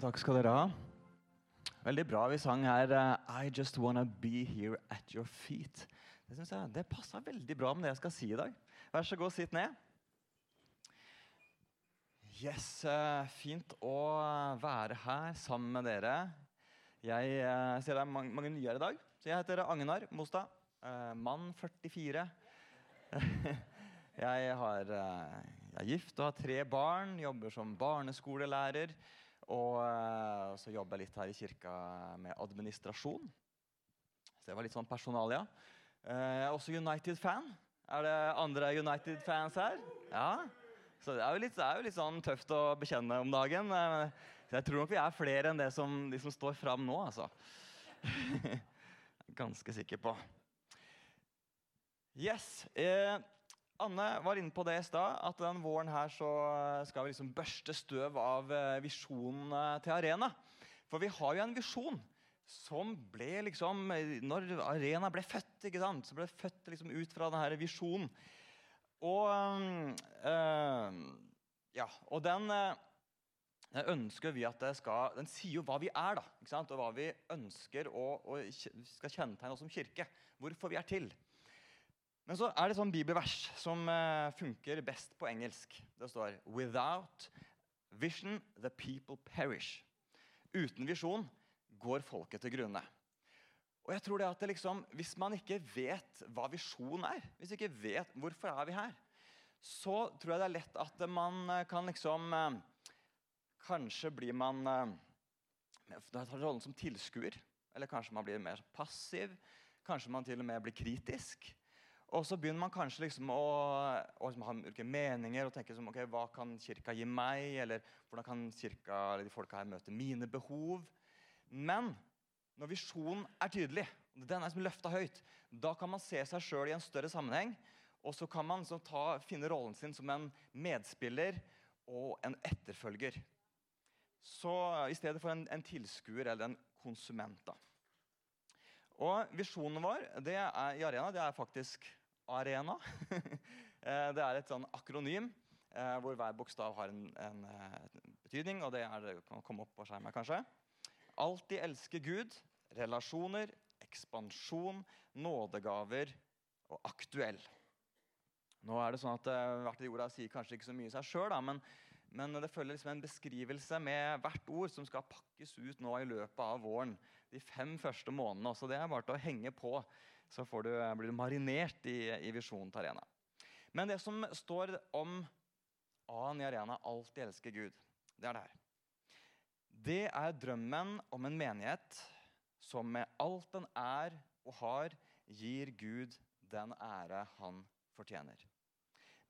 Takk skal dere ha. Veldig bra vi sang her uh, I just wanna be here at your feet. Det synes det passa veldig bra med det jeg skal si i dag. Vær så god, sitt ned. Yes, uh, Fint å være her sammen med dere. Jeg uh, ser det er mange, mange nye her i dag. Så Jeg heter Agnar Mostad. eh, mann 44. jeg, har, eh, jeg er gift og har tre barn. Jobber som barneskolelærer. Og eh, så jobber jeg litt her i kirka med administrasjon. Så det var litt sånn personalia. Eh, Jeg er også United-fan. Er det andre United-fans her? Ja. Så det er, litt, er jo litt sånn tøft å bekjenne om dagen. eh, Så jeg tror nok vi er flere enn det som, de som står fram nå, altså. Ganske sikker på. Yes. Eh, Anne var inne på det i stad, at den våren her så skal vi liksom børste støv av eh, visjonen eh, til Arena. For vi har jo en visjon som ble liksom eh, Når Arena ble født, ikke sant, så ble det født liksom ut fra denne visjonen. Og øh, Ja, og den eh, den ønsker vi at det skal, den sier jo hva vi er, da, og hva vi ønsker og, og skal kjennetegne oss som kirke. Hvorfor vi er til. Men så er det sånn bibelvers som eh, funker best på engelsk. Det står Without vision the people perish. Uten visjon går folket til grunne. Og jeg tror det at det liksom, Hvis man ikke vet hva visjon er, hvis ikke vet hvorfor er vi her, så tror jeg det er lett at man eh, kan liksom eh, Kanskje blir man rollen som tilskuer. Eller kanskje man blir mer passiv. Kanskje man til og med blir kritisk. Og så begynner man kanskje liksom å, å liksom ha ulike meninger og tenke som, ok, hva kan kirka gi meg, eller hvordan kan kirka eller de folka her møte mine behov. Men når visjonen er tydelig, den er liksom løfta høyt, da kan man se seg sjøl i en større sammenheng. Og så kan man så ta, finne rollen sin som en medspiller og en etterfølger. Så I stedet for en, en tilskuer eller en konsument. da. Og Visjonen vår er, i Arena det er faktisk Arena. Eh, det er et sånn akronym eh, hvor hver bokstav har en, en, en betydning. og det er, det kan komme opp på skjermen kanskje. Alltid elske Gud, relasjoner, ekspansjon, nådegaver og aktuell. Nå er det sånn at eh, Hvert av de ordene sier kanskje ikke så mye seg sjøl, men, men det følger liksom en beskrivelse med hvert ord som skal pakkes ut nå i løpet av våren. De fem første månedene. Så det er bare til å henge på, så du, blir du marinert i, i visjonen til Arena. Men det som står om A-en i Arena, alltid elsker Gud, det er det her. Det er drømmen om en menighet som med alt den er og har, gir Gud den ære han fortjener.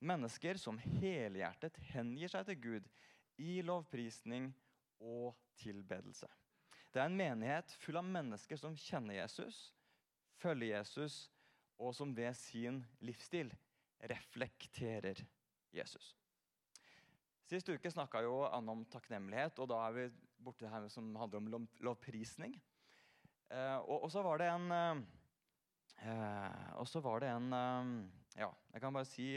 Mennesker som helhjertet hengir seg til Gud i lovprisning og tilbedelse. Det er en menighet full av mennesker som kjenner Jesus, følger Jesus, og som ved sin livsstil reflekterer Jesus. Sist uke snakka Anne om takknemlighet, og da er vi borte her som handler om lovprisning. Eh, og, så var det en eh, eh, Og så var det en Ja, jeg kan bare si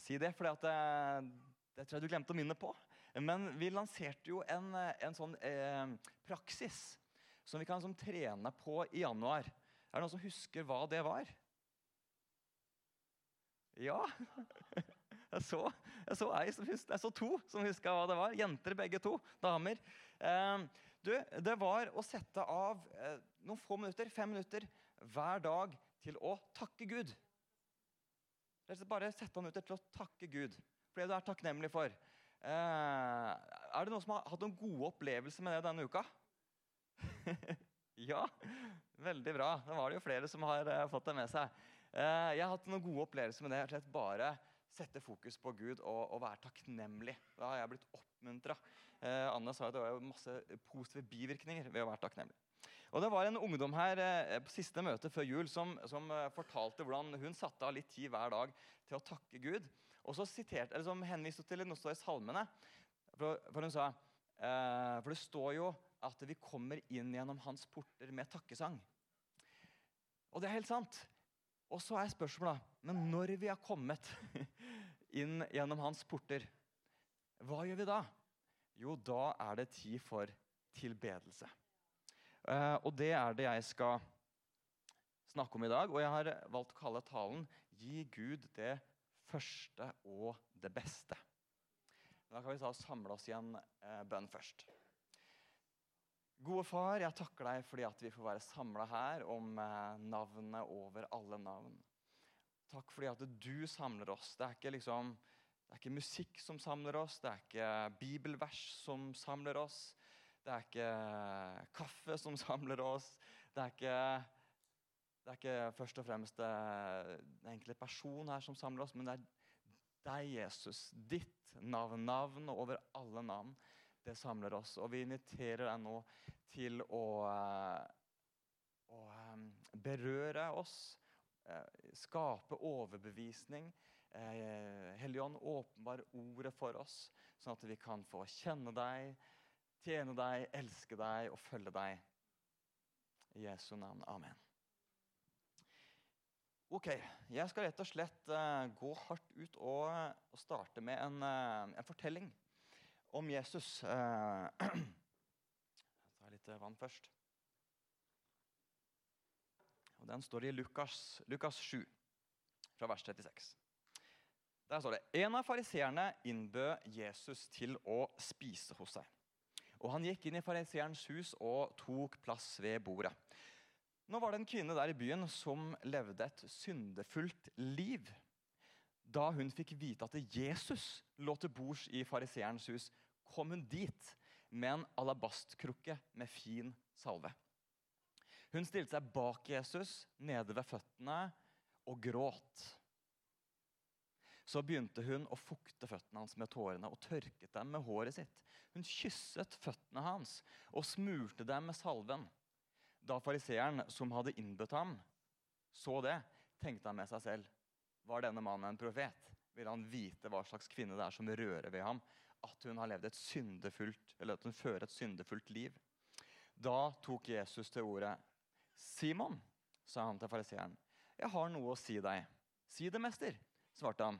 Si det, for det, det tror jeg du glemte å minne på. Men vi lanserte jo en, en sånn praksis som vi kan som trene på i januar. Er det noen som husker hva det var? Ja. Jeg så, jeg så ei som husker, jeg så to som huska hva det var. Jenter begge to. Damer. Eh, du, det var å sette av eh, noen få minutter, fem minutter hver dag til å takke Gud. Bare sette av minutter til å takke Gud for det du er takknemlig for. Eh, er det noen som har hatt noen gode opplevelser med det denne uka? ja, veldig bra. Da var det jo flere som har uh, fått det med seg. Uh, jeg har hatt noen gode opplevelser med det. rett Bare sette fokus på Gud og, og være takknemlig. Da har jeg blitt oppmuntra. Uh, Anne sa at det var masse positive bivirkninger ved å være takknemlig. Og Det var en ungdom her eh, på siste møte før jul som, som eh, fortalte hvordan hun satte av litt tid hver dag til å takke Gud. Og så siterte, eller som henviste til noe står i salmene. For, for hun sa eh, For det står jo at vi kommer inn gjennom hans porter med takkesang. Og det er helt sant. Og så er spørsmålet men når vi har kommet inn gjennom hans porter, hva gjør vi da? Jo, da er det tid for tilbedelse. Eh, og det er det jeg skal snakke om i dag. Og jeg har valgt å kalle talen 'Gi Gud det første og det beste'. Da kan vi samle oss i en eh, bønn først. Gode far, jeg takker deg fordi at vi får være samla her om eh, navnet over alle navn. Takk fordi at du samler oss. Det er liksom det er ikke musikk som samler oss, det er ikke bibelvers som samler oss. Det er ikke kaffe som samler oss. Det er ikke, det er ikke først og fremst den enkelte person her som samler oss, men det er deg, Jesus. Ditt navn, navn over alle navn. Det samler oss. Og vi inviterer deg nå til å, å berøre oss, eh, skape overbevisning Eh, Helligånd, åpenbar ordet for oss, sånn at vi kan få kjenne deg, tjene deg, elske deg og følge deg. I Jesu navn. Amen. Ok, Jeg skal rett og slett gå hardt ut og, starte med en, en, fortelling om Jesus. Uh, jeg tar litt vann først. Og Den står i Lukas, Lukas 7, fra vers 36. Der står det en av fariseerne innbød Jesus til å spise hos seg. Og Han gikk inn i fariseerens hus og tok plass ved bordet. Nå var det en kvinne der i byen som levde et syndefullt liv. Da hun fikk vite at Jesus lå til bords i fariseerens hus, kom hun dit med en alabastkrukke med fin salve. Hun stilte seg bak Jesus, nede ved føttene, og gråt. Så begynte hun å fukte føttene hans med tårene og tørket dem med håret sitt. Hun kysset føttene hans og smurte dem med salven. Da fariseeren som hadde innbudt ham, så det, tenkte han med seg selv. Var denne mannen en profet? Vil han vite hva slags kvinne det er som rører ved ham? At hun har levd et syndefullt, eller at hun fører et syndefullt liv? Da tok Jesus til ordet. Simon, sa han til fariseeren, jeg har noe å si deg. Si det, mester, svarte han.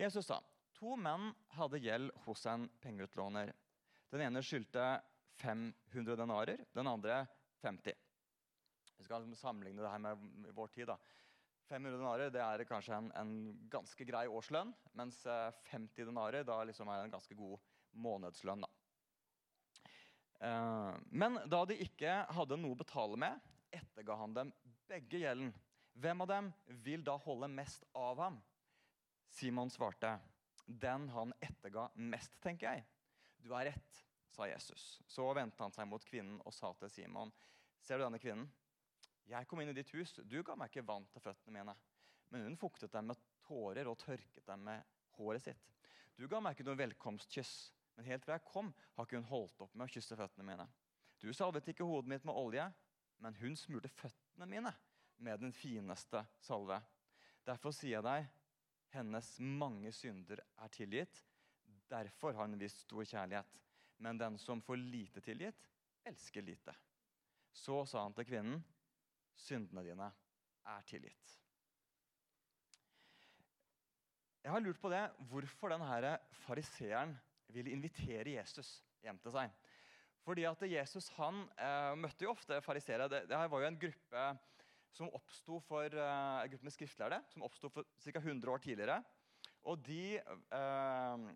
Jesus sa to menn hadde gjeld hos en pengeutlåner. Den ene skyldte 500 denarer, den andre 50. Vi skal sammenligne det her med vår tid. da. 500 denarer det er kanskje en, en, ganske grei årslønn, mens 50 denarer da liksom er en ganske god månedslønn. da. Eh, men da de ikke hadde noe å betale med, etterga han dem begge gjelden. Hvem av dem vil da holde mest av ham? Simon svarte, 'Den han etterga mest, tenker jeg.' 'Du har rett', sa Jesus. Så vendte han seg mot kvinnen og sa til Simon, 'Ser du denne kvinnen? Jeg kom inn i ditt hus. Du ga meg ikke vann til føttene mine.' Men hun fuktet dem med tårer og tørket dem med håret sitt. Du ga meg ikke noe velkomstkyss, men helt fra jeg kom, har ikke hun holdt opp med å kysse føttene mine. Du salvet ikke hodet mitt med olje, men hun smurte føttene mine med den fineste salve. Derfor sier jeg deg, hennes mange synder er tilgitt. Derfor har hun vist stor kjærlighet. Men den som får lite tilgitt, elsker lite. Så sa han til kvinnen, syndene dine er tilgitt. Jeg har lurt på det, hvorfor denne fariseeren ville invitere Jesus hjem til seg. Fordi at Jesus han eh, møtte jo ofte fariseere. Det, det var jo en gruppe som oppsto for eh, en gruppe med skriftlærde som oppsto for ca. 100 år tidligere. Og de, eh,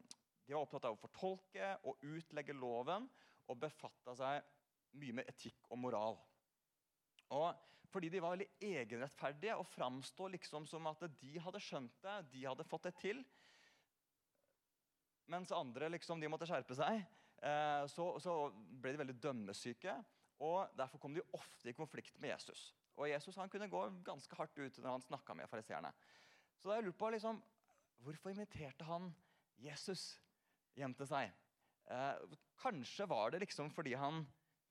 de, var opptatt av å fortolke og utlegge loven og befatta seg mye med etikk og moral. Og fordi de var veldig egenrettferdige og framsto liksom som at de hadde skjønt det, de hadde fått det til, mens andre liksom, de måtte skjerpe seg, uh, så, så ble de veldig dømmesyke. Og Derfor kom de ofte i konflikt med Jesus. Og Jesus han kunne gå ganske hardt ut når han snakka med fariseerne. Så da jeg lurt på liksom, Hvorfor inviterte han Jesus hjem til seg? Eh, kanskje var det liksom fordi han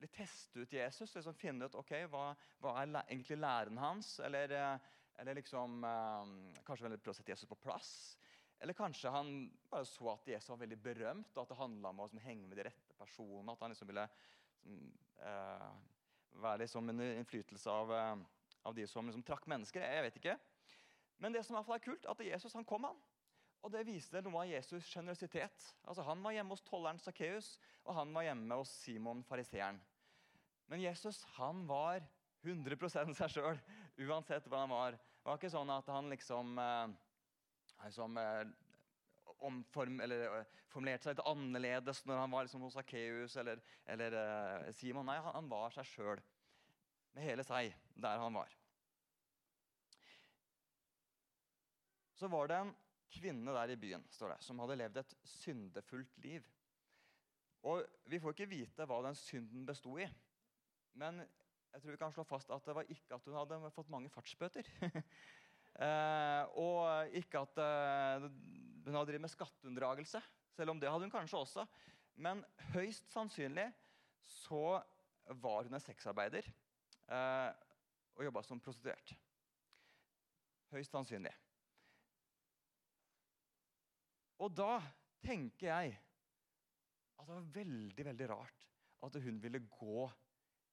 ville teste ut Jesus. liksom Finne ut ok, hva, hva er egentlig læren hans. Eller, eh, eller liksom, eh, kanskje ville prøve å sette Jesus på plass. Eller kanskje han bare så at Jesus var veldig berømt, og at det handla om å liksom, henge med de rette personene. At han liksom ville som, eh, være liksom en innflytelse av, av de som liksom trakk mennesker. Jeg vet ikke. Men det som i hvert fall er kult, at Jesus han kom han. Og det viste noe av Jesus' sjenerøsitet. Altså, han var hjemme hos tolleren Sakkeus, og han var hjemme hos Simon fariseeren. Men Jesus han var 100 seg sjøl, uansett hva han var. Det var ikke sånn at han liksom, liksom omform, eh, formulerte seg litt annerledes når han var liksom hos Sakkeus eller, eller Simon. Nei, han, var seg sjøl, med hele seg, der han var. Så var det en kvinne der i byen står det, som hadde levd et syndefullt liv. Og Vi får ikke vite hva den synden besto i. Men jeg tror vi kan slå fast at det var ikke at hun hadde fått mange fartsbøter. eh, og ikke at eh, hun hadde drevet med skatteunndragelse, selv om det hadde hun kanskje også. Men høyst sannsynlig så var hun en sexarbeider eh, og jobba som prostituert. Høyst sannsynlig. Og da tenker jeg at det var veldig veldig rart at hun ville gå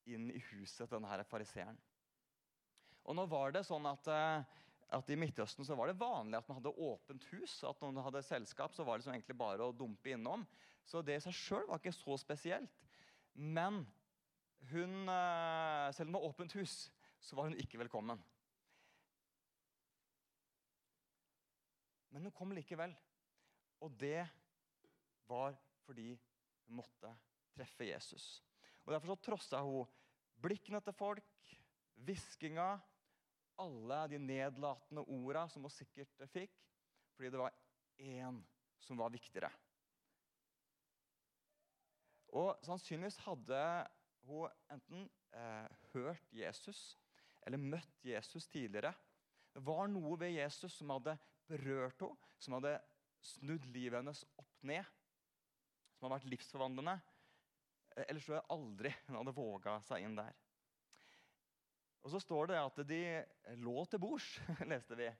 inn i huset til denne fariseeren. Og nå var det sånn at, eh, at I Midtøsten så var det vanlig at man hadde åpent hus. At når man hadde selskap, så var det som egentlig bare å dumpe innom. Så det i seg sjøl var ikke så spesielt. Men hun, eh, selv om det var åpent hus, så var hun ikke velkommen. Men hun kom likevel. Og det var fordi hun måtte treffe Jesus. Og Derfor så trossa hun blikkene til folk, hviskinga, alle de nedlatende orda som hun sikkert fikk, fordi det var én som var viktigere. Og Sannsynligvis hadde hun enten eh, hørt Jesus eller møtt Jesus tidligere. Det var noe ved Jesus som hadde berørt henne, som hadde snudd livet hennes opp ned, som hadde vært livsforvandlende. Eh, ellers tror jeg aldri hun hadde våga seg inn der. Og så står det at de lå til bords, leste vi.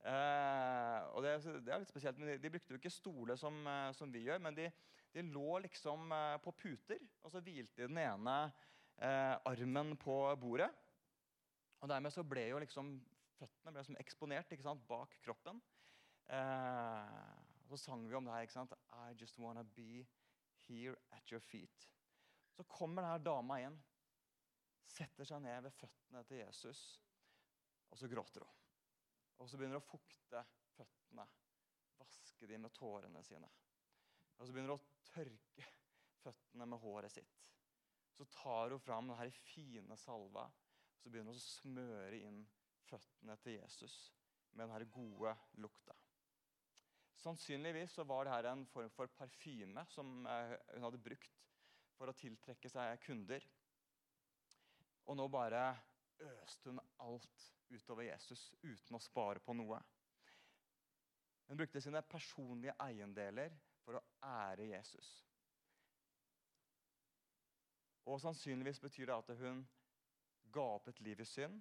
Eh, og det, det, er litt spesielt, men de, de brukte jo ikke stole som, eh, som vi gjør, men de, de, lå liksom eh, på puter, og så hvilte den ene eh, armen på bordet. Og dermed så ble jo liksom føttene ble liksom eksponert sant, bak kroppen. Eh, så sang vi om det her. ikke sant? I just wanna be here at your feet. Så kommer denne dama inn, setter seg ned ved føttene til Jesus, og så gråter hun. Og så begynner hun å fukte føttene, vaske dem med tårene sine. Og så begynner hun å tørke føttene med håret sitt. Så tar hun fram denne fine salva, og så begynner hun å smøre inn føttene til Jesus med denne gode lukta. Sannsynligvis så var dette en form for parfyme som eh, hun hadde brukt for å tiltrekke seg kunder. Og nå bare øste hun alt utover Jesus uten å spare på noe. Hun brukte sine personlige eiendeler for å ære Jesus. Og sannsynligvis betyr det at hun ga opp et liv i synd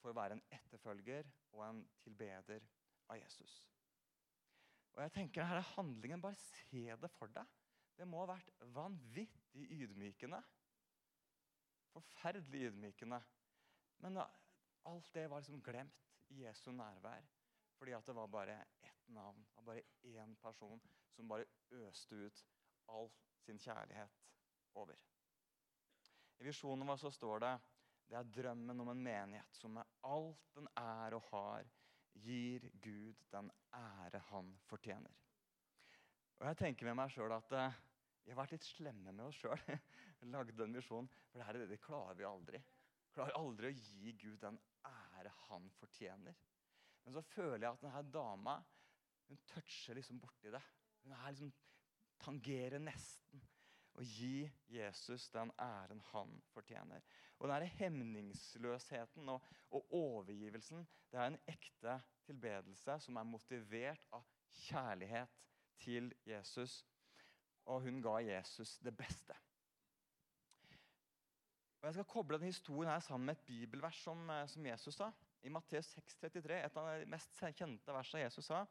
for å være en etterfølger og en tilbeder av Jesus. Og jeg tenker her er handlingen, Bare se det for deg. Det må ha vært vanvittig ydmykende. Forferdelig ydmykende. Men alt det var liksom glemt i Jesu nærvær. Fordi at det var bare ett navn av bare én person som bare øste ut all sin kjærlighet over. I visjonen vår så står det det er drømmen om en menighet som med alt den er og har, gir Gud den ære han fortjener. Og Jeg tenker med meg sjøl at uh, vi har vært litt slemme med oss sjøl. Lagde en misjon. For det, her, det klarer vi aldri. Klarer aldri å gi Gud den ære han fortjener. Men så føler jeg at denne dama hun toucher liksom borti det. Hun er liksom, tangerer nesten. Å gi Jesus den æren han fortjener. Og denne hemningsløsheten og, og overgivelsen det er en ekte tilbedelse som er motivert av kjærlighet til Jesus. Og hun ga Jesus det beste. Og Jeg skal koble denne historien her sammen med et bibelvers som, eh, som Jesus sa. I Matteus 6,33, et av de mest kjente versene Jesus sa.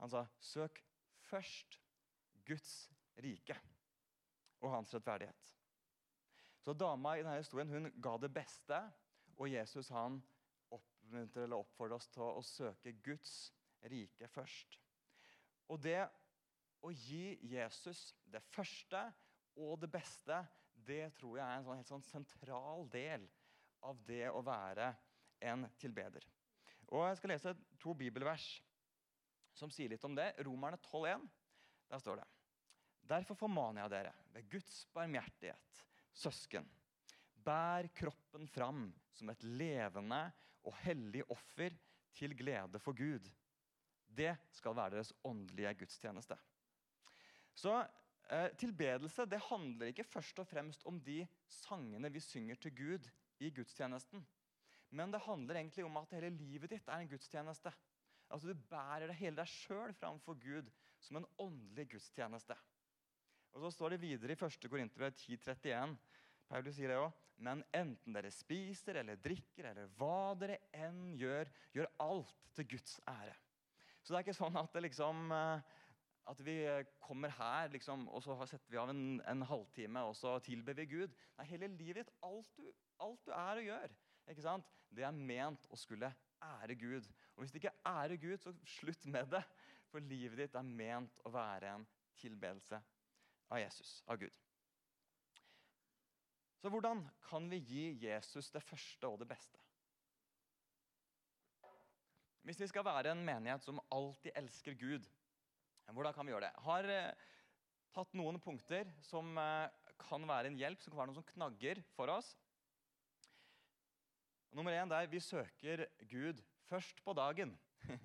Han sa, 'Søk først Guds rike' og hans rettferdighet. Så Dama i denne historien hun ga det beste, og Jesus han oppmuntrer eller oppfordrer oss til å søke Guds rike først. Og det å gi Jesus det første og det beste, det tror jeg er en sånn helt sånn sentral del av det å være en tilbeder. Og Jeg skal lese to bibelvers som sier litt om det. Romerne 12,1. Der står det. Derfor formaner jeg dere ved Guds barmhjertighet, søsken, bær kroppen fram som et levende og hellig offer til glede for Gud. Det skal være deres åndelige gudstjeneste. Så eh, tilbedelse det handler ikke først og fremst om de sangene vi synger til Gud i gudstjenesten. Men det handler egentlig om at hele livet ditt er en gudstjeneste. Altså Du bærer det hele deg sjøl framfor Gud som en åndelig gudstjeneste. Og Så står det videre i 1. Korinterbrev 10,31. Paulus sier det òg. Men enten dere spiser eller drikker eller hva dere enn gjør, gjør alt til Guds ære. Så det er ikke sånn at det liksom eh, at vi kommer her liksom, og så setter vi av en, en, halvtime og så tilber vi Gud. Nei, Hele livet ditt, alt du, alt du er og gjør, ikke sant? det er ment å skulle ære Gud. Og Hvis det ikke ærer Gud, så slutt med det. For livet ditt er ment å være en tilbedelse av Jesus, av Gud. Så hvordan kan vi gi Jesus det første og det beste? Hvis vi skal være en menighet som alltid elsker Gud, hvordan kan vi gjøre det? Har eh, tatt noen punkter som eh, kan være en hjelp, som kan være noen som knagger for oss. Nummer én der vi søker Gud først på dagen.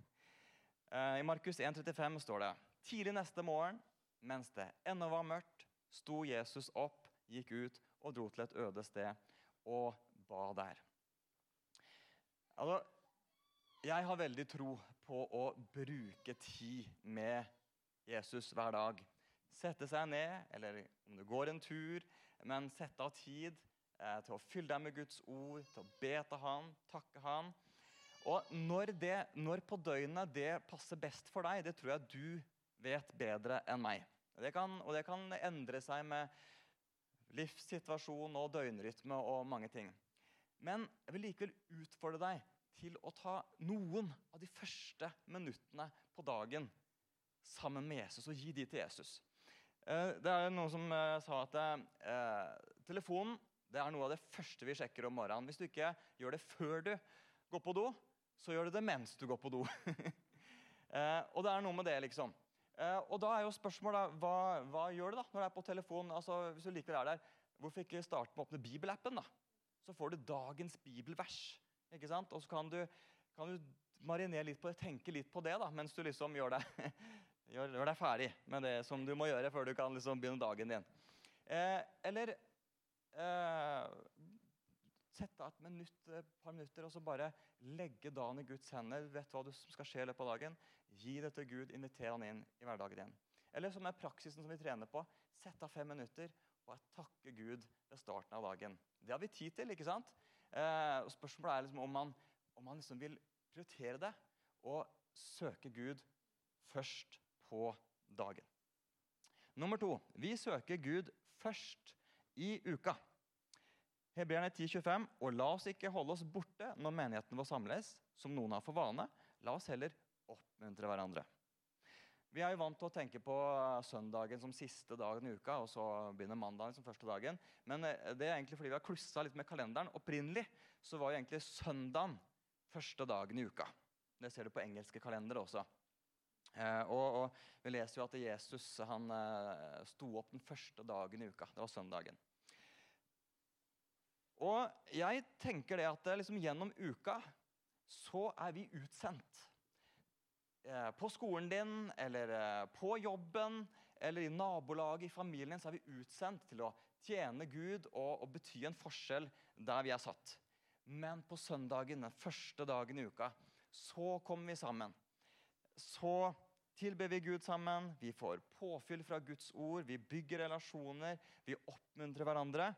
Eh, I Markus 1,35 står det Tidlig neste morgen, mens det ennå var mørkt, sto Jesus opp, gikk ut og dro til et øde sted og ba der. Altså, jeg har veldig tro på å bruke tid med Jesus hver dag. Sette seg ned, eller om du går en tur, men sette av tid eh, til å fylle deg med Guds ord, til å be til Han, takke Han. Og når, det, når på døgnet det passer best for deg, det tror jeg du vet bedre enn meg. Det kan, og det kan endre seg med livssituasjon og døgnrytme og mange ting. Men jeg vil likevel utfordre deg til å ta noen av de første minuttene på dagen sammen med Jesus og gi de til Jesus. Eh, det er Noen som eh, sa at eh, telefonen det er noe av det første vi sjekker om morgenen. Hvis du ikke gjør det før du går på do, så gjør du det mens du går på do. og det er noe med det, liksom. og da er jo spørsmålet hva, hva, gjør du da når du er på telefonen? Altså, hvis du likevel er der, Hvorfor ikke starte med å åpne bibelappen? da? Så får du dagens bibelvers. ikke sant? Og så kan du, kan du marinere litt på det, tenke litt på det da, mens du liksom gjør det Gjør, gjør, deg ferdig med det som du må gjøre før du kan liksom begynne dagen din. Eh, eller eh, sette av et minutt, et par minutter og så bare legge dagen i Guds hender. vet hva som skal skje i løpet av dagen. Gi det til Gud, inviter han inn i hverdagen din. Eller som er praksisen som vi trener på. Sett av fem minutter og takke Gud ved starten av dagen. Det har vi tid til. ikke sant? Eh, og Spørsmålet er liksom om man, om man liksom vil prioritere det og søke Gud først på dagen. Nummer to vi søker Gud først i uka. Hebreerne 10,25.: Og la oss ikke holde oss borte når menigheten vår samles, som noen har for vane. La oss heller oppmuntre hverandre. Vi er jo vant til å tenke på søndagen som siste dagen i uka, og så begynner mandagen som første dagen. Men eh, det er egentlig fordi vi har klussa litt med kalenderen. Opprinnelig så var jo egentlig søndagen første dagen i uka. Det ser du på engelske kalendere også. Eh, og, og, Vi leser jo at Jesus han eh, sto opp den første dagen i uka. Det var søndagen. Og jeg tenker det at liksom, gjennom uka så er vi utsendt. Eh, på skolen din, eller eh, på jobben, eller i nabolaget, i familien, så er vi utsendt til å tjene Gud og, og bety en forskjell der vi er satt. Men på søndagen, den første dagen i uka, så kommer vi sammen. Så tilber vi Gud sammen, vi får påfyll fra Guds ord, vi bygger relasjoner, vi oppmuntrer hverandre.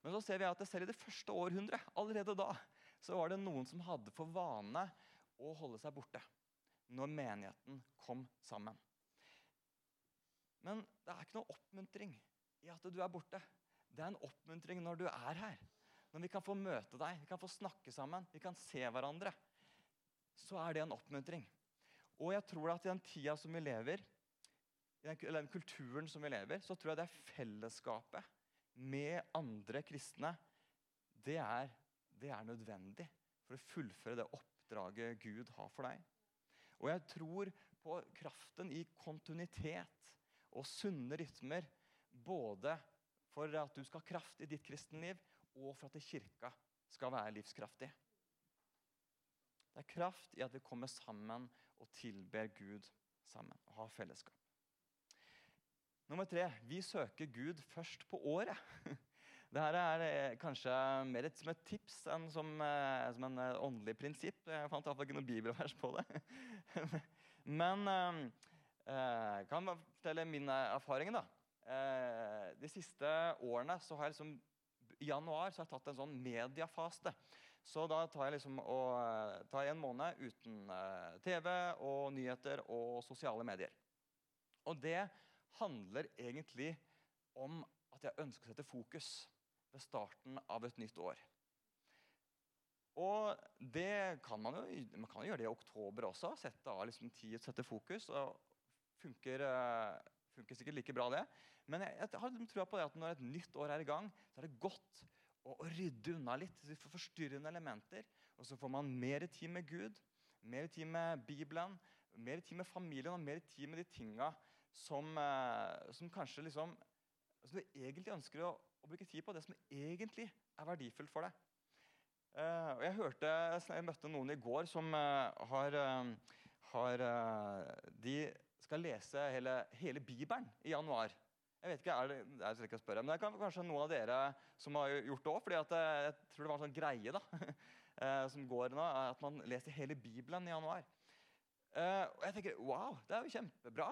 Men så ser vi at selv i det første århundret, allerede da, så var det noen som hadde for vane å holde seg borte når menigheten kom sammen. Men det er ikke noe oppmuntring i at du er borte. Det er en oppmuntring når du er her. Når vi kan få møte deg, vi kan få snakke sammen, vi kan se hverandre. Så er det en oppmuntring. Og jeg tror at i den tida som vi lever, i den, eller den kulturen som vi lever, så tror jeg det er fellesskapet med andre kristne det er, det er nødvendig for å fullføre det oppdraget Gud har for deg. Og jeg tror på kraften i kontinuitet og sunne rytmer. Både for at du skal ha kraft i ditt kristenliv, og for at kirka skal være livskraftig. Det er kraft i at vi kommer sammen og tilber Gud sammen og har fellesskap. Nummer tre vi søker Gud først på året. Dette er eh, kanskje mer et, som et tips enn som, eh, som en eh, åndelig prinsipp. Jeg fant iallfall ikke noe bibelvers på det. Men jeg kan fortelle min erfaring. da. De siste årene så har jeg liksom, i januar så har jeg tatt en sånn mediafaste. Så da tar jeg liksom og tar en måned uten TV og nyheter og sosiale medier. Og det handler egentlig om at jeg ønsker å sette fokus ved starten av et nytt år. Og det kan man jo man kan gjøre det i oktober også. Sette av liksom tid, sette fokus. og funker, uh, funker sikkert like bra, det. Men jeg, jeg har liksom trua på det at når et nytt år er i gang, så er det godt å rydde unna litt for forstyrrende elementer. Og så får man mer tid med Gud, mer tid med Bibelen, mer tid med familien og mer tid med de tinga som, uh, som kanskje liksom som du egentlig ønsker å å bruke tid på det som egentlig er verdifullt for deg. Uh, og jeg hørte, jeg møtte noen i går som uh, har, har De skal lese hele, hele, Bibelen i januar. Jeg vet ikke, er det, det er ikke å spørre, men det er kanskje noen av dere som har gjort det òg. For jeg tror det var en sånn greie da, som går nå, at man leser hele Bibelen i januar. og jeg tenker wow, det er jo kjempebra.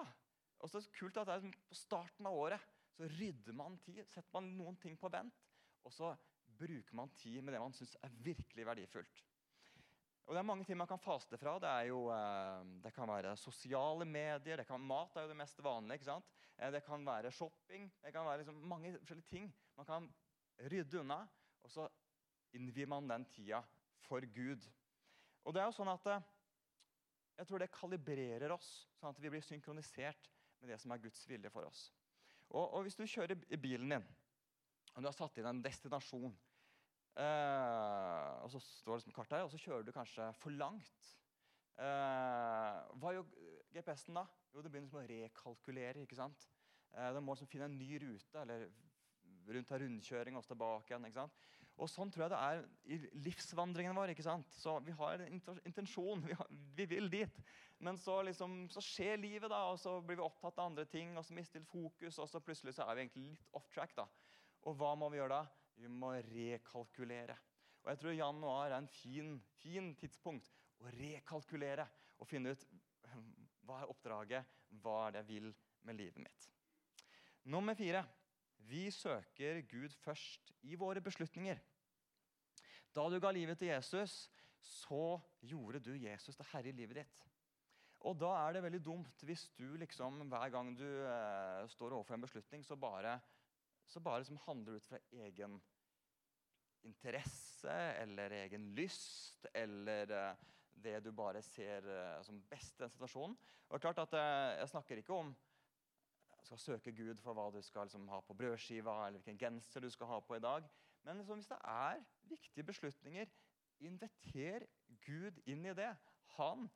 Og så kult at det er på starten av året så rydder man tid, setter man noen ting på vent. Og så bruker man tid med det man syns er virkelig verdifullt. Og Det er mange ting man kan faste fra. Det, jo, eh, det kan være sosiale medier, kan, mat er jo det mest vanlige. Eh, det kan være shopping. Det kan være liksom mange forskjellige ting man kan rydde unna. Og så innvier man den tida for Gud. Og det er jo sånn at eh, Jeg tror det kalibrerer oss, sånn at vi blir synkronisert med det som er Guds vilje for oss. Og, og, hvis du kjører i bilen din, og du har satt inn en destinasjon eh, og så står det liksom kart her, og så kjører du kanskje for langt eh, Hva gjør GPS-en da? Jo, det begynner som å rekalkulere. ikke sant? Eh, Den må liksom finne en ny rute, eller rundt her rundkjøring og tilbake igjen. ikke sant? Og Sånn tror jeg det er i livsvandringen vår. ikke sant? Så Vi har en intensjon. Vi, har, vi vil dit. Men så, liksom, så, skjer livet, da, og så blir vi opptatt av andre ting. og så mister vi fokus, og så plutselig så er vi egentlig litt off track. da. Og hva må vi gjøre da? Vi må rekalkulere. Og jeg tror januar er en fin, fin tidspunkt å rekalkulere og finne ut hva er oppdraget, hva er det jeg vil med livet mitt. Nummer fire vi søker Gud først i våre beslutninger. Da du ga livet til Jesus, så gjorde du Jesus til herre i livet ditt. Og da er det veldig dumt hvis du liksom, hver gang du eh, står overfor en beslutning, så bare, så bare liksom handler ut fra egen interesse eller egen lyst eller eh, det du bare ser eh, som best i den situasjonen. Og det er klart at eh, Jeg snakker ikke om skal søke Gud for hva du skal liksom, ha på brødskiva, eller hvilken genser du skal ha på i dag. Men liksom, hvis det er viktige beslutninger, inviter Gud inn i det. Han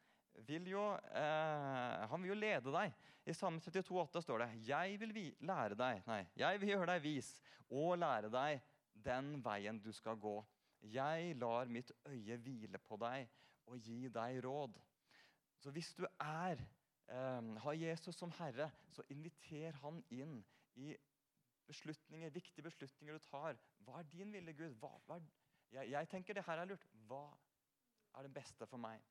vil jo, eh, han vil jo lede deg. I Salme 32,8 står det jeg vil lære deg, nei, jeg vil gjøre deg vis og lære deg den veien du skal gå. Jeg lar mitt øye hvile på deg og gi deg råd. Så hvis du er, eh, har Jesus som herre, så inviter han inn i beslutninger, viktige beslutninger du tar. Hva er din ville, Gud? Hva, hva er, jeg, jeg, tenker det her er lurt. Hva er det beste for meg?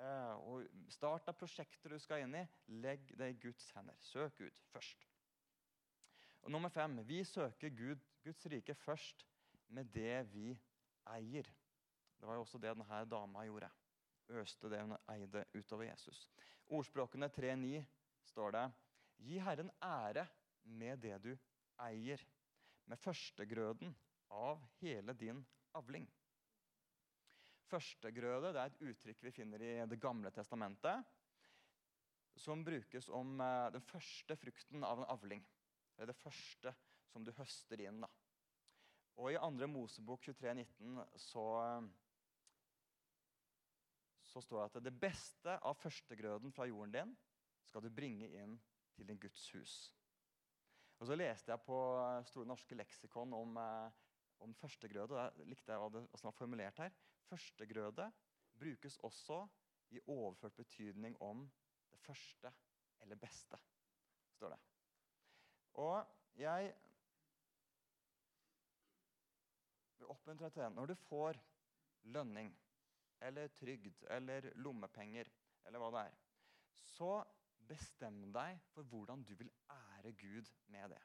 Eh, og Start av prosjekter du skal inn i. Legg det i Guds hender. Søk Gud først. Og Nummer fem vi søker Gud, Guds rike først med det vi eier. Det var jo også det denne dama gjorde. Øste det hun eide, utover Jesus. Ordspråkene 3.9 står det Gi Herren ære med det du eier, med førstegrøden av hele din avling. Førstegrøde det er et uttrykk vi finner i Det gamle testamentet. som brukes om eh, den første frukten av en avling. Eller det første som du høster inn. da. Og I 2. Mosebok 23, 19, så, så står det at det beste av førstegrøden fra jorden din skal du bringe inn til din Guds hus. Og Så leste jeg på Store norske leksikon om, eh, om førstegrøde. og Der likte jeg hva det som var formulert her. Førstegrøde brukes også i overført betydning om det første eller beste, står det. Og jeg vil oppmuntre til det. Når du får lønning eller trygd eller lommepenger eller hva det er, så bestem deg for hvordan du vil ære Gud med det.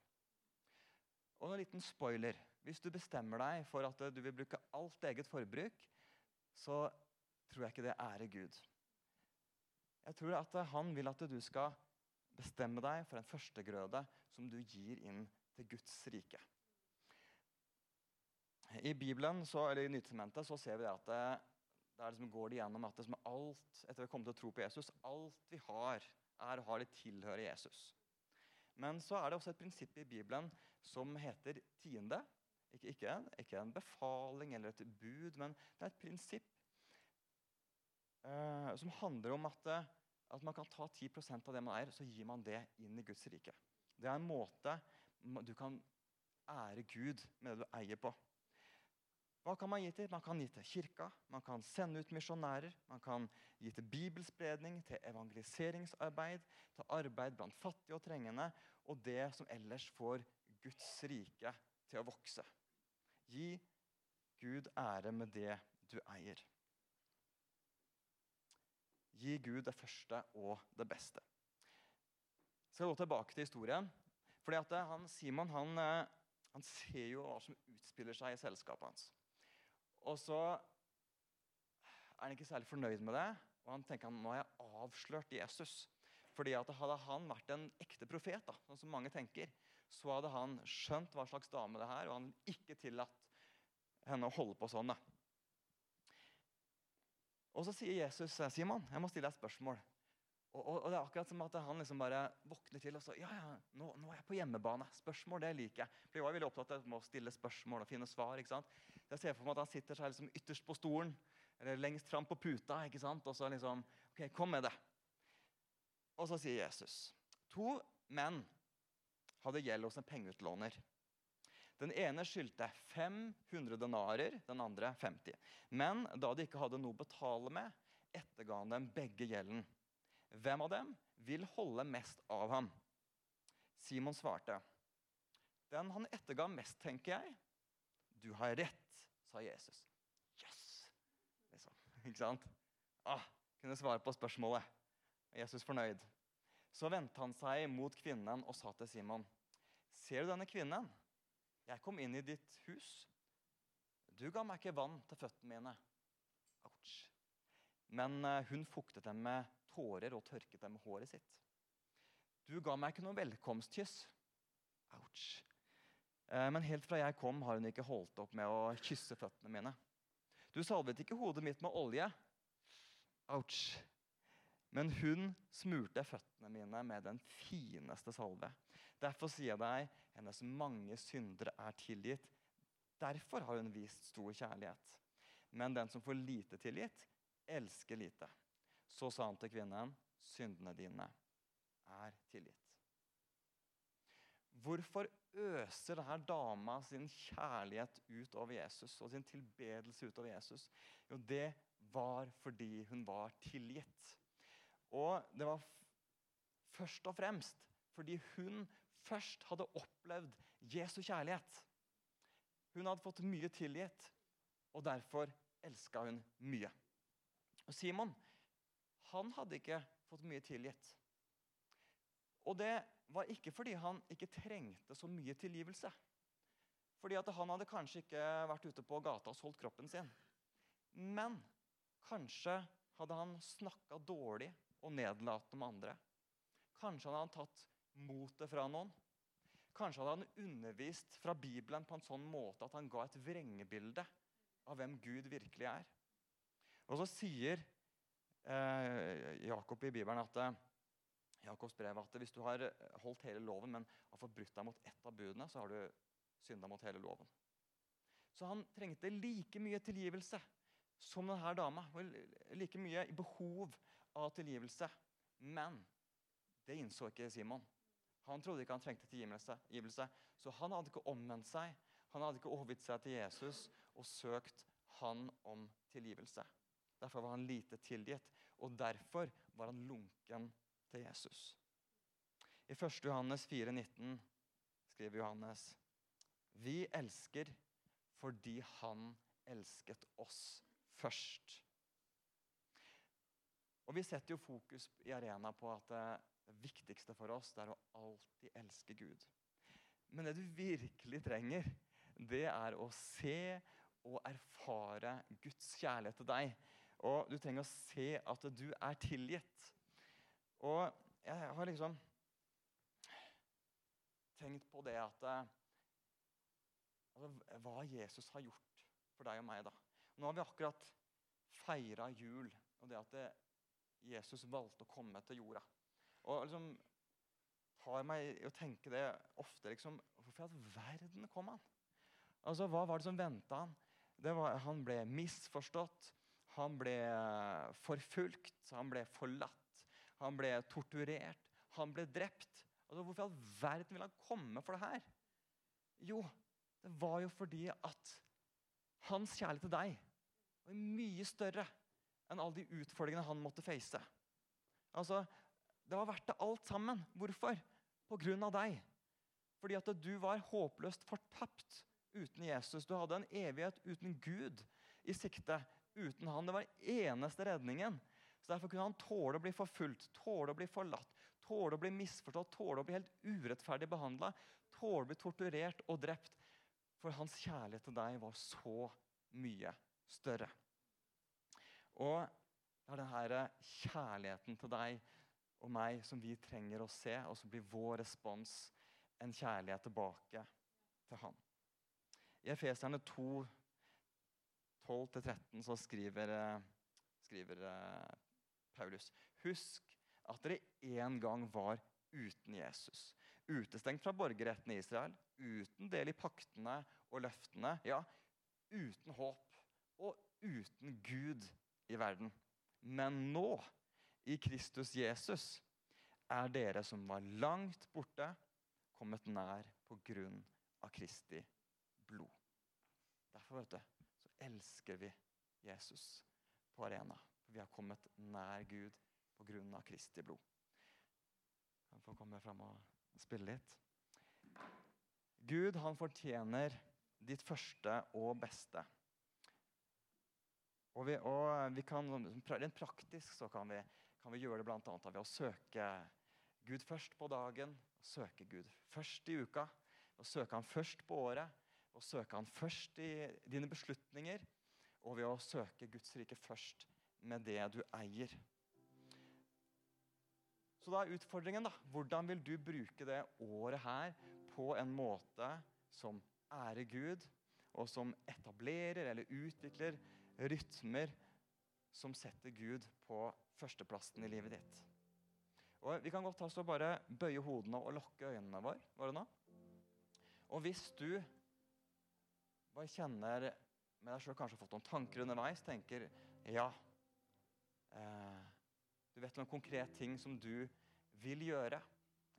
Og en liten spoiler. Hvis du bestemmer deg for at du vil bruke alt eget forbruk, så tror jeg ikke det ærer Gud. Jeg tror at han vil at du skal bestemme deg for en førstegrøde som du gir inn til Guds rike. I Bibelen, så, eller i Nytestamentet så ser vi at det, der liksom går det gjennom at det som alt etter vi kommer til å tro på Jesus, alt vi har, er å ha det tilhører Jesus. Men så er det også et prinsipp i Bibelen som heter tiende. Ikke, ikke, ikke en befaling eller et bud, men det er et prinsipp eh, som handler om at, eh, at, man kan ta 10% av det man eier, så gir man det inn i Guds rike. Det er en måte du kan ære Gud med det du eier på. Hva kan man gi til? Man kan gi til kirka, man kan sende ut misjonærer, man kan gi til bibelspredning, til evangeliseringsarbeid, til arbeid blant fattige og trengende, og det som ellers får Guds rike til å vokse. Gi Gud ære med det du eier. Gi Gud det første og det beste. Jeg skal gå tilbake til historien. fordi at han, Simon han, eh, han ser jo hva som utspiller seg i selskapet hans. Og så er han ikke særlig fornøyd med det. Og han tenker at nå har jeg avslørt Jesus. Fordi at Hadde han vært en ekte profet, da, sånn som mange tenker, så hadde han skjønt hva slags dame det er, og han hadde ikke tillatt henne å holde på sånn. da. Og så sier Jesus, Simon, jeg må stille deg et spørsmål. Og, og, og, det er akkurat som at han liksom bare våkner til og så Ja, ja, nå, nå, er jeg på hjemmebane. Spørsmål, det liker jeg. For jeg var veldig opptatt av å stille spørsmål og finne svar. ikke sant? Jeg ser for meg at han sitter seg liksom ytterst på stolen, eller lengst fram på puta, ikke sant? og så liksom OK, kom med det. Og så sier Jesus To menn hadde gjeld hos en pengeutlåner. Den ene skyldte 500 denarer, den andre 50. Men da de ikke hadde noe å betale med, etterga han dem begge gjelden. Hvem av dem vil holde mest av ham? Simon svarte. Den han etterga mest, tenker jeg. Du har rett, sa Jesus. Yes! Liksom. Ikke sant? Ah, kunne svare på spørsmålet. Jesus fornøyd. Så vendte han seg mot kvinnen og sa til Simon.: Ser du denne kvinnen? Jeg kom inn i ditt hus. Du ga meg ikke vann til føttene mine. Ouch. Men eh, hun fuktet dem med tårer og tørket dem med håret sitt. Du ga meg ikke noe velkomstkyss. Ouch. Eh, men helt fra jeg kom, har hun ikke holdt opp med å kysse føttene mine. Du salvet ikke hodet mitt med olje. Ouch. Men hun smurte føttene mine med den fineste salve. Derfor sier jeg deg, hennes mange syndere er tilgitt. Derfor har hun vist stor kjærlighet. Men den som får lite tilgitt, elsker lite. Så sa han til kvinnen, syndene dine er tilgitt. Hvorfor øser denne dama sin kjærlighet ut over Jesus og sin tilbedelse ut over Jesus? Jo, det var fordi hun var tilgitt. Og det var først og fremst fordi hun først hadde opplevd Jesu kjærlighet. Hun hadde fått mye tilgitt, og derfor elska hun mye. Og Simon han hadde ikke fått mye tilgitt. Og det var ikke fordi han ikke trengte så mye tilgivelse. Fordi at han hadde kanskje ikke vært ute på gata og solgt kroppen sin. Men kanskje hadde han snakka dårlig og nedlatende om andre. Kanskje hadde han tatt motet fra noen. Kanskje hadde han undervist fra Bibelen på en sånn måte at han ga et vrengebilde av hvem Gud virkelig er. Og så sier eh, Jakob i Bibelen at eh, Jakobs brev at hvis du har holdt hele loven, men har forbrutt deg mot ett av budene, så har du synda mot hele loven. Så han trengte like mye tilgivelse som denne dama. Like mye behov av tilgivelse. Men det innså ikke Simon. Han trodde ikke han trengte tilgivelse, så han hadde ikke omvendt seg. Han hadde ikke overgitt seg til Jesus og søkt han om tilgivelse. Derfor var han lite tilgitt, og derfor var han lunken til Jesus. I 1. Johannes 4, 19 skriver Johannes Vi elsker fordi han elsket oss først. Og Vi setter jo fokus i arena på at det viktigste for oss det er å alltid elske Gud. Men det du virkelig trenger, det er å se og erfare Guds kjærlighet til deg. Og du trenger å se at du er tilgitt. Og jeg har liksom tenkt på det at altså, Hva Jesus har gjort for deg og meg. da. Nå har vi akkurat feira jul og det at Jesus valgte å komme til jorda. Og liksom tar meg å tenke det ofte liksom, Hvorfor i all verden kom han? Altså, Hva var det som venta han? Var, han ble misforstått, han ble forfulgt, han ble forlatt, han ble torturert, han ble drept. Altså, Hvorfor i all verden ville han komme for det her? Jo, det var jo fordi at hans kjærlighet til deg var mye større enn alle de utfordringene han måtte face. Altså, Det var verdt det alt sammen. Hvorfor? På grunn av deg. Fordi at du var håpløst fortapt uten Jesus. Du hadde en evighet uten Gud i sikte. Uten han. Det var eneste redningen. Så Derfor kunne han tåle å bli forfulgt, tåle å bli forlatt, tåle å bli misforstått, tåle å bli helt urettferdig behandla, tåle å bli torturert og drept. For hans kjærlighet til deg var så mye større. Og det er denne kjærligheten til deg og meg som vi trenger å se, og så blir vår respons en kjærlighet tilbake til Han. I Efeserne 2, 12-13 så skriver, skriver eh, Paulus Husk at dere en gang var uten Jesus. Utestengt fra borgerretten i Israel, uten del i paktene og løftene. Ja, uten håp og uten Gud i verden. Men nå, i Kristus Jesus, er dere som var langt borte, kommet nær på grunn av Kristi blod. Derfor vet du, så elsker vi Jesus på arena. Vi har kommet nær Gud på grunn av Kristi blod. Han får komme fram og spille litt. Gud, han fortjener ditt første og beste. Og, vi, og vi kan, Rent praktisk så kan vi, kan vi gjøre det bl.a. ved å søke Gud først på dagen, søke Gud først i uka. og Søke Han først på året, og søke Han først i dine beslutninger. Og ved å søke Guds rike først med det du eier. Så da er utfordringen da, hvordan vil du bruke det året her på en måte som ærer Gud, og som etablerer eller utvikler rytmer som setter Gud på førsteplassen i livet ditt. Og Vi kan godt ta så bare bøye hodene og lukke øynene våre. Var nå? Og hvis du bare kjenner med deg sjøl kanskje har fått noen tanker underveis, tenker ja eh, Du vet noen konkret ting som du vil gjøre.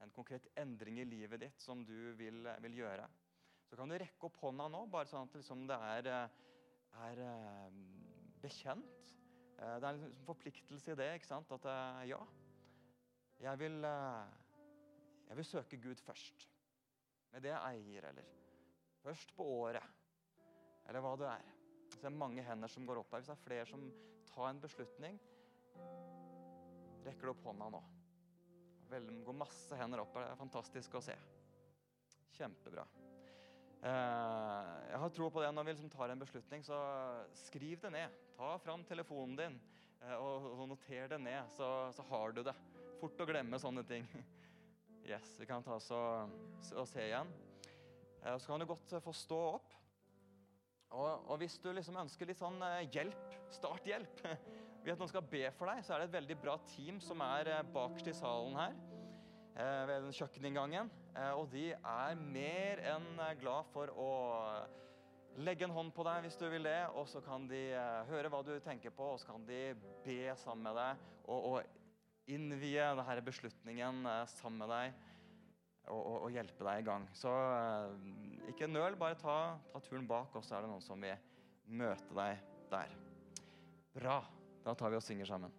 En konkret endring i livet ditt som du vil, vil gjøre. Så kan du rekke opp hånda nå, bare sånn at liksom det er eh, er eh, bekjent. Eh, det er en liksom forpliktelse i det. ikke sant? At eh, ja, jeg vil, jeg vil søke Gud først. Med det jeg eier, eller først på året. Eller hva det er. Så det er mange hender som går opp her. Hvis det er flere som tar en beslutning, rekker du opp hånda nå. Det går masse hender opp her. Det er fantastisk å se. Kjempebra. Eh, jeg har tro på det. Når vi liksom tar en beslutning, så skriv det ned. Ta fram telefonen din eh, og noter det ned, så, så har du det. Fort å glemme sånne ting. Yes, Vi kan ta oss og, og se igjen. Eh, så kan du godt få stå opp. Og, og hvis du liksom ønsker litt sånn hjelp, starthjelp Ved at noen skal be for deg, så er det et veldig bra team som er bakerst i salen her. ved kjøkkeninngangen. Eh, og de er mer enn eh, glad for å legge en hånd på deg hvis du vil det. Og så kan de eh, høre hva du tenker på, og så kan de be sammen med deg. Og, og innvie denne beslutningen sammen med deg. Og, og, og, hjelpe deg i gang. Så ikke nøl, bare ta, ta turen bak, og så er det noen som vil møte deg der. Bra. Da tar vi og synger sammen.